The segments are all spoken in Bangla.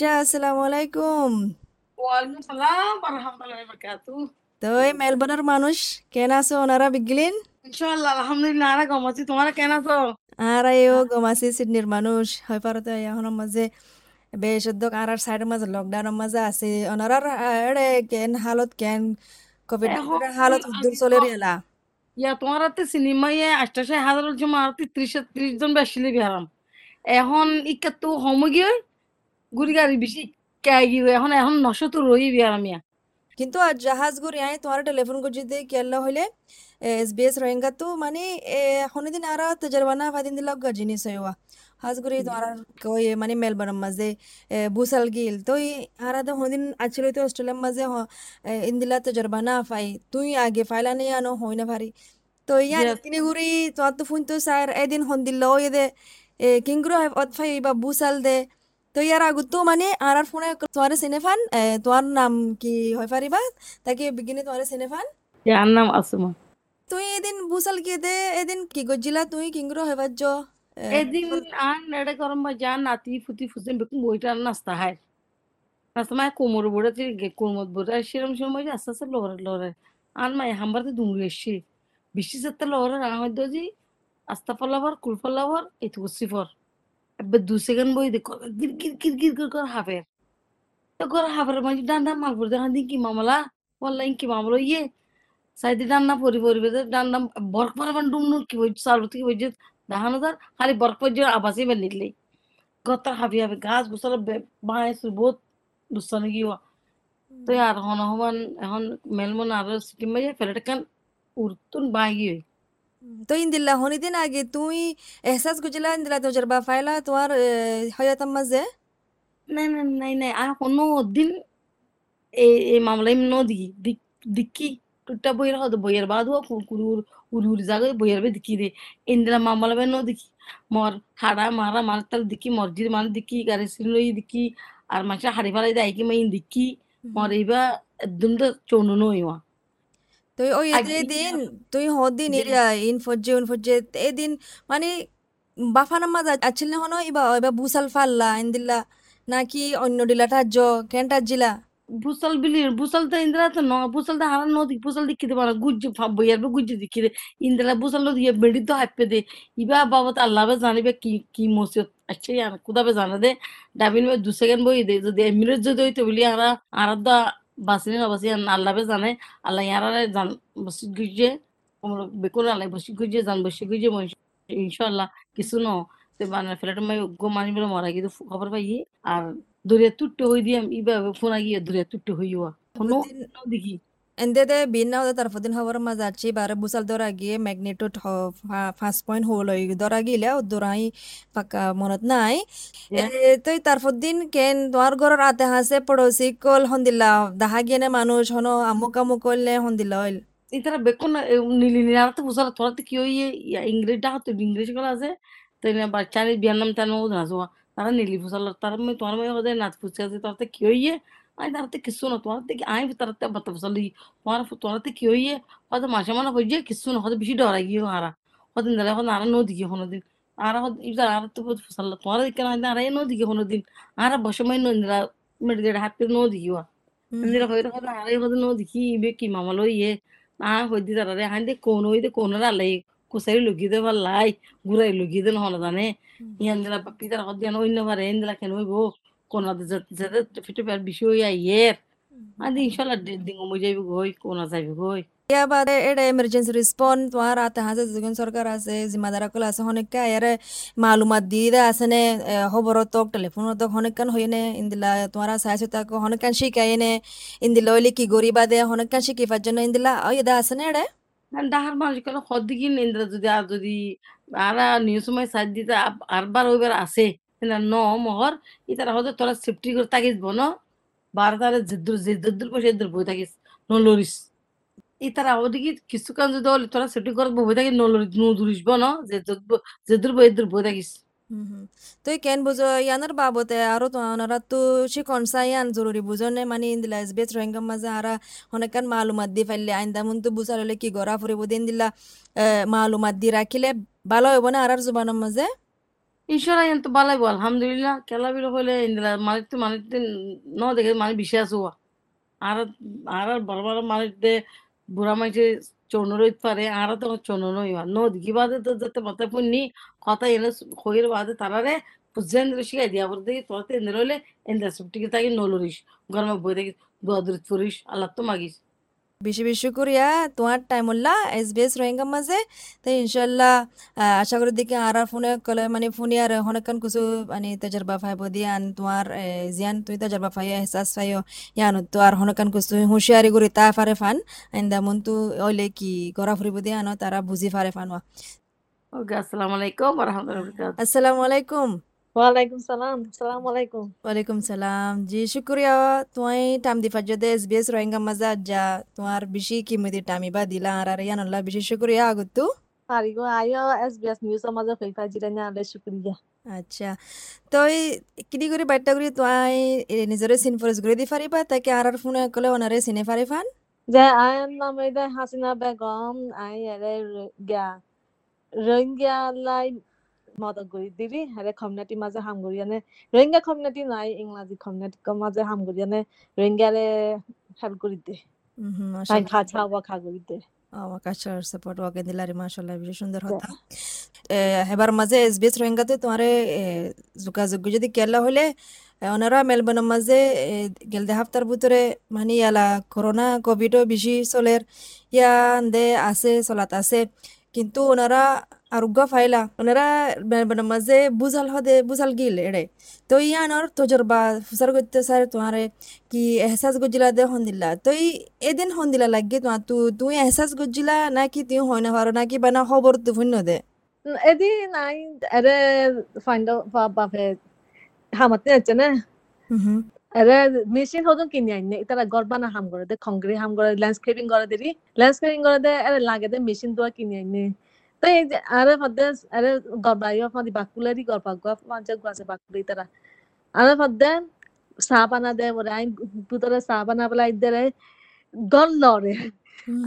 আচ্ছা আসসালামু আলাইকুম ওয়ালাইকুম সালাম বারাকাতু তো এই মেলবোর্নের মানুষ কেন আছো ওনারা বিগলিন ইনশাআল্লাহ আলহামদুলিল্লাহ আরা গম আছি তোমরা কেন আছো আর গমাসি সিডনির মানুষ হয় পারতে এখনের মাঝে বেশ আর আর সাইডের মাঝে লকডাউনের মাঝে আছে ওনারার এড়ে কেন হালত কেন কোভিড হালত উদ্যোগ চলে রিয়ালা ইয়া তোমার হাতে সিনেমা ইয়ে আষ্টাশে হাজারের জমা আর ত্রিশ ত্রিশ জন বেশিলে বিহারাম এখন ইকা তো গিয়ে গুড়ি গাড়ি বেশি কে গিয়ে এখন এখন নশো তো রই বিহারাম ইয়া কিন্তু আর জাহাজ গুড়ি আই তোমার টেলিফোন করছি দে কেলা হইলে এস বি এস রোহিঙ্গা তো মানে হনিদিন আর তজরবানা ফাদিন দিল জিনিস হইবা হাজ গুড়ি তোমার কই মানে মেলবোর্নের মাঝে বুসাল গিল। তো আর তো হনিদিন আছিল তো অস্ট্রেলিয়ার মাঝে ইন্দিলা তজরবানা ফাই তুই আগে ফাইলা নেই আনো হই না পারি তো ইয়ান ইয়া তিনি গুড়ি তোমার তো ফোন তো স্যার এদিন হন দিল ওই দে কিংগ্রো অত ফাই বা বুসাল দে তো ইয়ার আগত মানে আর আর ফোনে তোমার চিনে ফান তোমার নাম কি হয় পারিবা তাকে বিগিনে তোমার চিনে ফান ইয়ার নাম আসমা। তুই এদিন বুসাল কি দে এদিন কি গজিলা তুই কিংগ্রো হয় বাজ্য? এদিন আন নেড়ে গরম যা নাতি ফুতি ফুসে বেকুম বইটা নাস্তা হয়। নাস্তা মায় কোমর বোড়া কোমর বোড়া সেরম সময় আস্তে আস্তে লড়ে লড়ে আন মায় হাম্বারতে দুমড়ে এসছে। বৃষ্টি সাথে লড়ে রাঙা হইতো যে আস্তা ফলাবার কুল ফলাবার এটু সিফর। এবার দু সেকেন্ড বই দেখো গির গির গির গির গির করে হাফের তো করে হাফের মাঝে ডান্ডা মালপুর দেখা দিন কি মামলা বললা কি মামলা ইয়ে সাইডে ডান্ডা পরি পরিবে ডান্ডা বরক পারবান ডুমনু কি বই সার থেকে বই দেখানো তার খালি বরক পর্যন্ত আবাসই বের নিলে গতার হাবি হাবি গাছ গোছাল বাঁশ বহুত দুস্তানে গিয়ে তো আর হন হমান এখন মেলমন আর সিকিম বাজে ফেলে কান উর্তুন বাই গিয়ে তো ইন্দিল্লা হনিদিন আগে তুই এহসাস গুজিলা ইন্দিলা তজরবা ফাইলা তোমার হয়াতাম মাঝে নাই নাই নাই নাই আর কোনো দিন এই এই মামলাই ন দিকি দিক দিকি টুটা বইয়ের হতো বইয়ের বাদ হুয়া কুরুর উড়ুর জাগে বইয়ের বে দিকি রে ইন্দিরা মামলা বে ন দিকি মর হাড়া মারা মার তার দিকি মসজিদ মানে দিকি গাড়ি সিলই দিকি আর মাসে হাড়ি ফালাই দেয় কি মাইন দিকি মর এইবা একদম তো চৌনো নইওয়া তুই ওই দিন তুই হদিন এরিয়া ইন ফজ্জে উন ফজ্জে এদিন মানে বাফানার মাঝে আছিল না হনো ইবা এবার বুসাল ফাল্লা ইন্দিল্লা নাকি অন্য ডিলা টাজ্য কেন টাজ্জিলা? বুসাল বিলি বুসাল তো ইন্দিরা তো ন বুসাল তো হারা নদী বুসাল দিকিতে পারা গুজ্জ বইয়ার বে গুজ্জ দিকিরে ইন্দিরা বুসাল নদী বেড়ি তো হাইপে দে। ইবা বাবত আল্লাহ বে জানিবে কি কি মসিয়ত আচ্ছা ইয়ার কুদাবে জানা দে ডাবিন বে দু সেকেন্ড বই দে যদি এমিরেট যদি হইতে বলি আরা আর দা বাসিনি না বাসি আল্লাহ জানে আল্লাহ ইয়ারে জান বসি গুজে বেকুন আল্লাহ বসি গুজে জান বসি গুজে ইনশাল্লাহ কিছু ন মানে ফ্ল্যাট মাই গো মানি বলে মরা কিন্তু খবর পাই আর দূরে তুট্টে হই দিয়ে ইবা ফোন গিয়ে দূরে তুট্টে হইয়া কোনো দেখি দিন খবর মাঝে আছি বারে বুসাল দরা গিয়ে ম্যাগনেটুড পাঁচ পয়েন্ট হল ওই দরা গিলে দরাই পাকা মনত নাই তো তারপর দিন কেন তোমার ঘরের আতে হাসে পড়োসি কল হন্দিল্লা দাহা গিয়ে মানুষ হনো আমুক আমুক করলে হন্দিল্লা হইল ইতারা বেকন নীলি নীলার তো বুঝালা তোরা তো কি ওই ইংরেজ ডাক তো ইংরেজগুলো আছে তো বাচ্চানি বিয়ার নাম তেন নাচোয়া তারা নীলি ফুসাল তারা তোমার মই হদে নাচ ফুসে আছে তারা কি হইয়ে তারা না তোমার থেকে আই তারা তো বাতা ফুসালি তোমার তোমার তো কি হইয়ে হয়তো মাসে মানে হইয়ে কিছু না হয়তো বেশি ডরাই গিয়ে হারা হদিন দাঁড়া হন আর ইবার আর তো ফুসাল তোমার দিকে না আর এই নদী গিয়ে কোনো দিন আর বসে মই নদীরা মেডিকেট হাত নদী গিয়ে নদীরা হইতে হতে আর হতে নদী কি বে কি মামালো ইয়ে না হইতে তারা রে হাইতে কোন হইতে কোন আলাই কুসারি লুকিয়ে দে লাই ঘুরাই লুকিয়ে দে হন জানে ইয়ান দিলা পিতার হদ দিয়ান অন্য পারে এন দিলা কেন হইব কোন যাতে ফিটে পার বিষয় ইয়ের আদি ইনশাল্লাহ দিন মই যাইব গই কোন যাইব গই ইয়া বাদে এটা এমার্জেন্সি রেসপন্স তোমার আতে হাজে যখন সরকার আছে জিম্মাদার কল আছে হনেকা ইয়ারে মালুমাত দিয়ে দে আছে নে খবর তক টেলিফোন তক হনেকান হয়ে নে ইন্দিলা তোমার সাইছে তাক হনেকান শিখাই নে ইন্দিলা ওইলি কি গরিবা দে হনেকান শিখিবার জন্য ইন্দিলা ওই এটা আছে না এটা ডাহার মানুষ কেন সদ্দিকি ইন্দিরা যদি আর যদি আর নিউজ সময় সাইড দিতে আরবার ওইবার আছে। ন মহর ইতারা হয়তো তোরা সেফটি থাকিস বন বার তারা জিদ্দুর জিদ্দুর পয়সা ইদ্দুর বই থাকিস নলরিস ইতারা ওদিকে কিছু কান যদি হলে তোরা সেফটি করে বই বই থাকিস। তুই কেন বুঝো ইয়ানোর বাবতে আরও তো তো শিকন চাইয়ান জরুরি বুঝনে মানে ইন্দিলা এস বেচ রোহিঙ্গার মাঝে আরা অনেকান মালুমাত দি ফেললে, আইন্দা মুন তো বুঝার হলে কি গড়া ফুরিব দিন দিলা মালুমাত দি রাখিলে ভালো হইব না আর জুবানের মাঝে ঈশ্বর আইন তো বালাই বল আলহামদুলিল্লাহ। কেলা বিলো হইলে ইন্দিলা মানে তো মানে ন দেখে মানে বিশ্বাস হওয়া আর আর বড় বড় মানে দে বুড়া মাইছে চোনর হইতে পারে, আর তো চোনর হইবা ন দিকি বাদে তো যাতে মতে ফুন্নি কথা এনে হইর বাদে তারারে পুজেন্দ্র শিখাই দিয়া। বলতে তোরতে এন্দ্র হইলে এন্দ্র সুটিকে তাকে নলরিস, গরমে বই দেখি দোয়া দূর ফুরিস আল্লাহ তো মাগিস। বেশি বেশি করিয়া তোমার টাইম উল্লা এস বি এস রোহিঙ্গার মাঝে। তো ইনশাল্লাহ আশা করি দেখি আর আর ফোনে কলে মানে ফোনে আর হনকান কিছু মানে তজরবা ফাইব দিয়ান তোমার জিয়ান তুই তজরবা ফাইয়া এহসাস ফাইও ইয়ান তো আর হনকান কিছু হুঁশিয়ারি করি তা ফারে ফান। আইন্দা মন তো ওইলে কি গড়া ফুরিব দিয়ান তারা বুঝি ফারে ফানওয়া। ওকে আসসালামু আলাইকুম রহমতুল্লাহ আসসালামু আলাইকুম। ওয়ালাইকুম সালাম সালাম আলাইকুম। ওয়ালাইকুম সালাম। জি শুক্রিয়া। তুই টাইম দি ফাজদে এস বি এস রোহিঙ্গা মাজা যা তোমার বেশি কিমতি টাইমি বা দিলা। আর আর ইয়ান আল্লাহ বেশি শুক্রিয়া আগতো হারিগো আয়ো এসবিএস নিউজ মাঝে ফেফা জিরানি আলে শুক্রিয়া। আচ্ছা। তই কিদি করে বাইটা করে তুই নিজরে সিন ফরেস করে দি ফারিবা তাকে আর আর ফোনে কলে সিনে ফারি ফান? যে আয়ন নামে দে হাসিনা বেগম আই এরে গিয়া। রোহিঙ্গা লাই মদত কৰি দিলি হেৰে মাজে নাই ইংৰাজী মাজে হাম কৰি আনে রোহিঙ্গারে হেল্প কৰি দে হুম তাই খা ছা খা কৰি দে আমার সাপোর্ট ওকে দিলারি মাশাআল্লাহ বেশি সুন্দর কথা হেবার মাঝে এসবিএস রোহিঙ্গাতে তোমারে যোগাযোগ যদি কেলা হলে ওনারা মেলবোর্নের মাঝে গেলদে হাফতার ভিতরে মানে ইয়ালা করোনা কোভিডও বেশি চলের ইয়ান দে আছে চলাত আছে কিন্তু ওনারা আরোগ্য ফাইলা ওনারা মেলবোর্নের মাঝে বুঝাল হদে বুঝাল গিল এড়ে তো ইয়ানোর তজরবা ফুসার করতে স্যার তোমারে কি এহসাস গজিলা দে হন্দিল্লা তো এদিন হন্দিলা লাগে তোমার তু তুই এহসাস গজিলা নাকি তুই হয় না পারো নাকি বানা খবর তু ফুন্য দে এদি নাই এৰে ফাইন্ড বাপে হামাতে আছে না এৰে মেচিন হদন কিনি আইনে ইতারা গরবানা হাম করে দে খংগ্রি হাম করে ল্যান্ডস্কেপিং করে দেরি ল্যান্ডস্কেপিং করে দে এরে লাগে দে মেশিন দোয়া কিনি আইনে তো এই যে আরে ফদে আরে গরবাইও ফাদি বাকুলারি গফ মাঝে গাছে বাকুলি তারা আরে ফদে চা বানা দে বলে আইন পুতরে চা বানা বলে আই দে গল লরে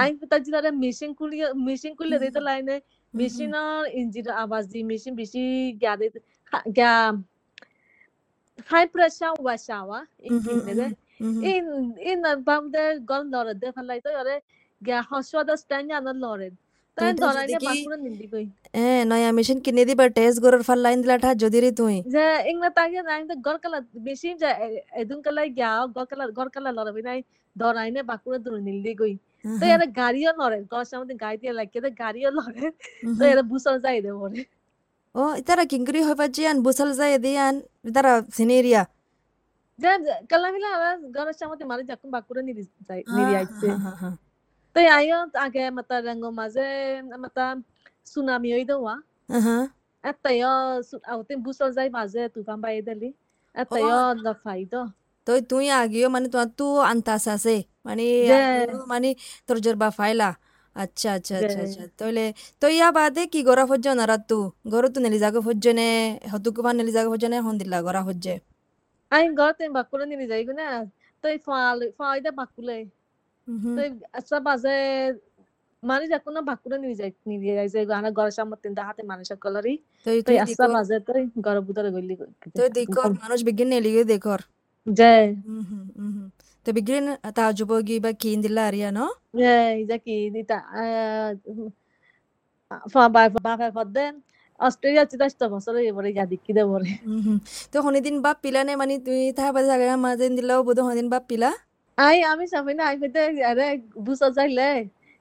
আইন পুতা জিলারে মেশিন কুলি মেশিন কুলি দে তো লাইনে মেশিনৰ ইঞ্জিনৰ আৱাজ দি মেচিন বেছি গা দে গা হাই প্ৰেছাৰ ৱাচাৱা দে ga hoswa da stand ya na lore তো তাই এটা ধরাই যদি নে কি বাকুরা নিন্দি মেশিন কিনে দিবা টেস্ট গরর ফাল লাইন দিলা ঠা যদি রে তুই। যে ইংলা তাগে নাই তো গর কালা বেশি যে এদুন কালা গিয়া গর কালা গর কালা লরে বিনাই ধরাই নে বাকুরা দূর নিন্দি কই। তো এর গাড়িও লরে গর সামনে গাড়ি দিয়ে লাগে তো গাড়িও লরে তো এর বুসল যাই দে বলে ও ইতারা কিংকরি হইবা জিয়ান বুসাল যায় দিয়ান ইতারা সিনেরিয়া। যে কালা মিলা গর সামনে মারি যাকুন বাকুরা নিরি যাই নিরি আইছে। হ্যাঁ তো আইও আগে মাতা রঙ্গ মাঝে মাতা সুনামি হই দেওয়া হ্যাঁ এটাইও আউতে বুসল যাই মাঝে তুফান বাই দিলি এটাইও লফাই তো তো তুই আগিও মানে তোমার তো আন্তাস আছে মানে মানে তোর জরবা ফাইলা আচ্ছা আচ্ছা আচ্ছা আচ্ছা তাহলে তো ইয়া বাদে কি গড়া ফজ্জ নারা তু গড় তু নেলি জাগো ফজ্জনে হতুকু ফান নেলি জাগো ফজ্জনে হন দিলা গড়া ফজ্জে আই গতে বাকুলে নিরি যাই গুনা তো ফাল ফাইদা বাকুলে তো আচ্ছা বাজে মানে যাকো না বাকুলে নিরি যাই নিরি যাই যে গানা গর সামতে হাতে মানুষ কলরি তো তো তুই আচ্ছা দেখর বাজে তো গর বুতরে গলি তো দেখর মানুষ বিজ্ঞান নেলি দেখর যে হুম হুম হুম হুম। তো বিজ্ঞান তাজুবগি বা কিন দিলা আরিয়া no? যে যাকি দিতা ফা বাই বা ফা ফদেন অস্ট্রেলিয়া চিতাস্ত বছরে এবারে যা দিকি দে বরে হুম হুম। তো হনিদিন বাপ পিলা নে মানে তুই তাহা বাদে জায়গা মাঝে দিলাও বোধ হনিদিন বাপ পিলা আই আমি সামনে না আই ফেতে আরে বুসা যাইলে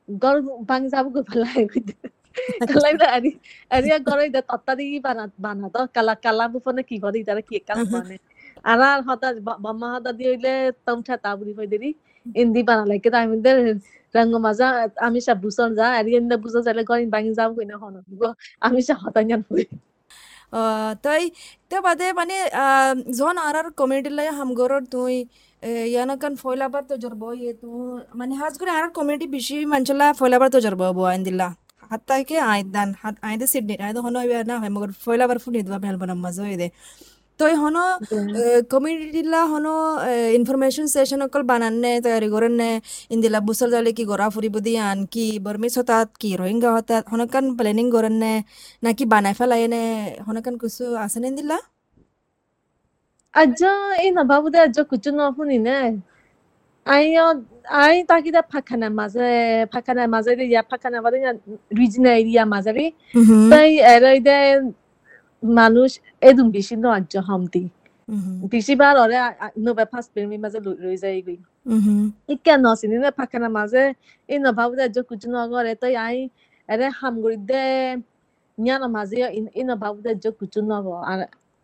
গর ভাঙ যাব গো ফলাই ফেতে কালাই না আরি আরি গর ইদা তত্তা দি বানা বানা তো কালা কালা বুফনে কি করে ইদারে কি কালা বানে আর আর হতা বাম্মা হতা দি হইলে তমঠা তাবুরি হই দেরি ইন্দি বানা লাগে তাই মধ্যে রঙ্গ মাজা আমি সব বুসন যা আরি ইন্দা বুসা যাইলে গর ভাঙ যাব কইনা হন আমি সব হতা জান হই তাই তো বাদে মানে আহ, যখন আর আর কমিউনিটি লাই হামগরর তুই ইয়ানকান ফয়লাবার তো জরব ইয়ে তু মানে হাজ করে আর কমিউনিটি বেশি মানচলা ফয়লাবার তো জরব বো আইন দিলা হাত্তা কে আইদান হাত আইদে সিডনি আইদে হনো ইয়া না হয় মগর ফয়লাবার ফুনি দবা মেলবোর্ন মাঝে হইদে তই হনো কমিউনিটিলা হনো ইনফরমেশন সেশন অকল বানান্নে তৈয়ারি করেন্নে ইন্দিলা বুসল জালে কি গড়া ফুরিব দিয়ান কি বর্মিস হতাত কি রোহিঙ্গা হতাত হনকান প্ল্যানিং করেন্নে নাকি বানাই ফেলাইনে হনকান কিছু আছে নে ইন্দিলা Aja ina babu da aja kucu no huni ne. Ayo ai taki da pakana maze pakana maze de ya pakana bade ya regional area maze ri. তাই এরাই দে মানুষ এদুম বেশি ন আজ্য হামতি বেশি বার ওরে নবে ফার্স্ট প্রেমী মাঝে রয়ে যায় গই ইকে নসিনি নে পাখানা মাঝে এই নভাব দে আজ্য কুচু নগরে তাই আই এরে হামগুড়ি দে নিয়ানা মাঝে এই নভাব দে আজ্য কুচু নগ আর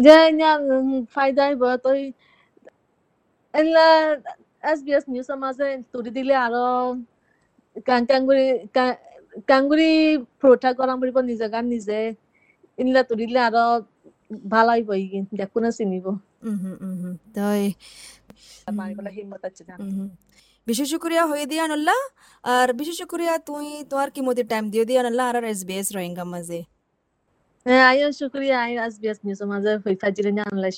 যে ইয়া ফায়দাই ব তই এলা এসবিএস নিউজ মাঝে তুলি দিলে আরও কাং কাঙ্গুরি কাঙ্গুরি প্রোটা করাম বুলিব নিজে গান নিজে ইনলা তুলিলে আরও ভালো চিনিব তাই হুম বিশেষ শুক্রিয়া হয়ে দিয়া নল্লা আর বিশেষ শুক্রিয়া তুই তোমার কি মতে টাইম দিও দিয়া নল্লা আর এস বি এস রোহিঙ্গা মাঝে হ্যাঁ আইও শুক্রিয়া আই এসবিএস নিউজ মাঝে হইফা জিরে জানলাই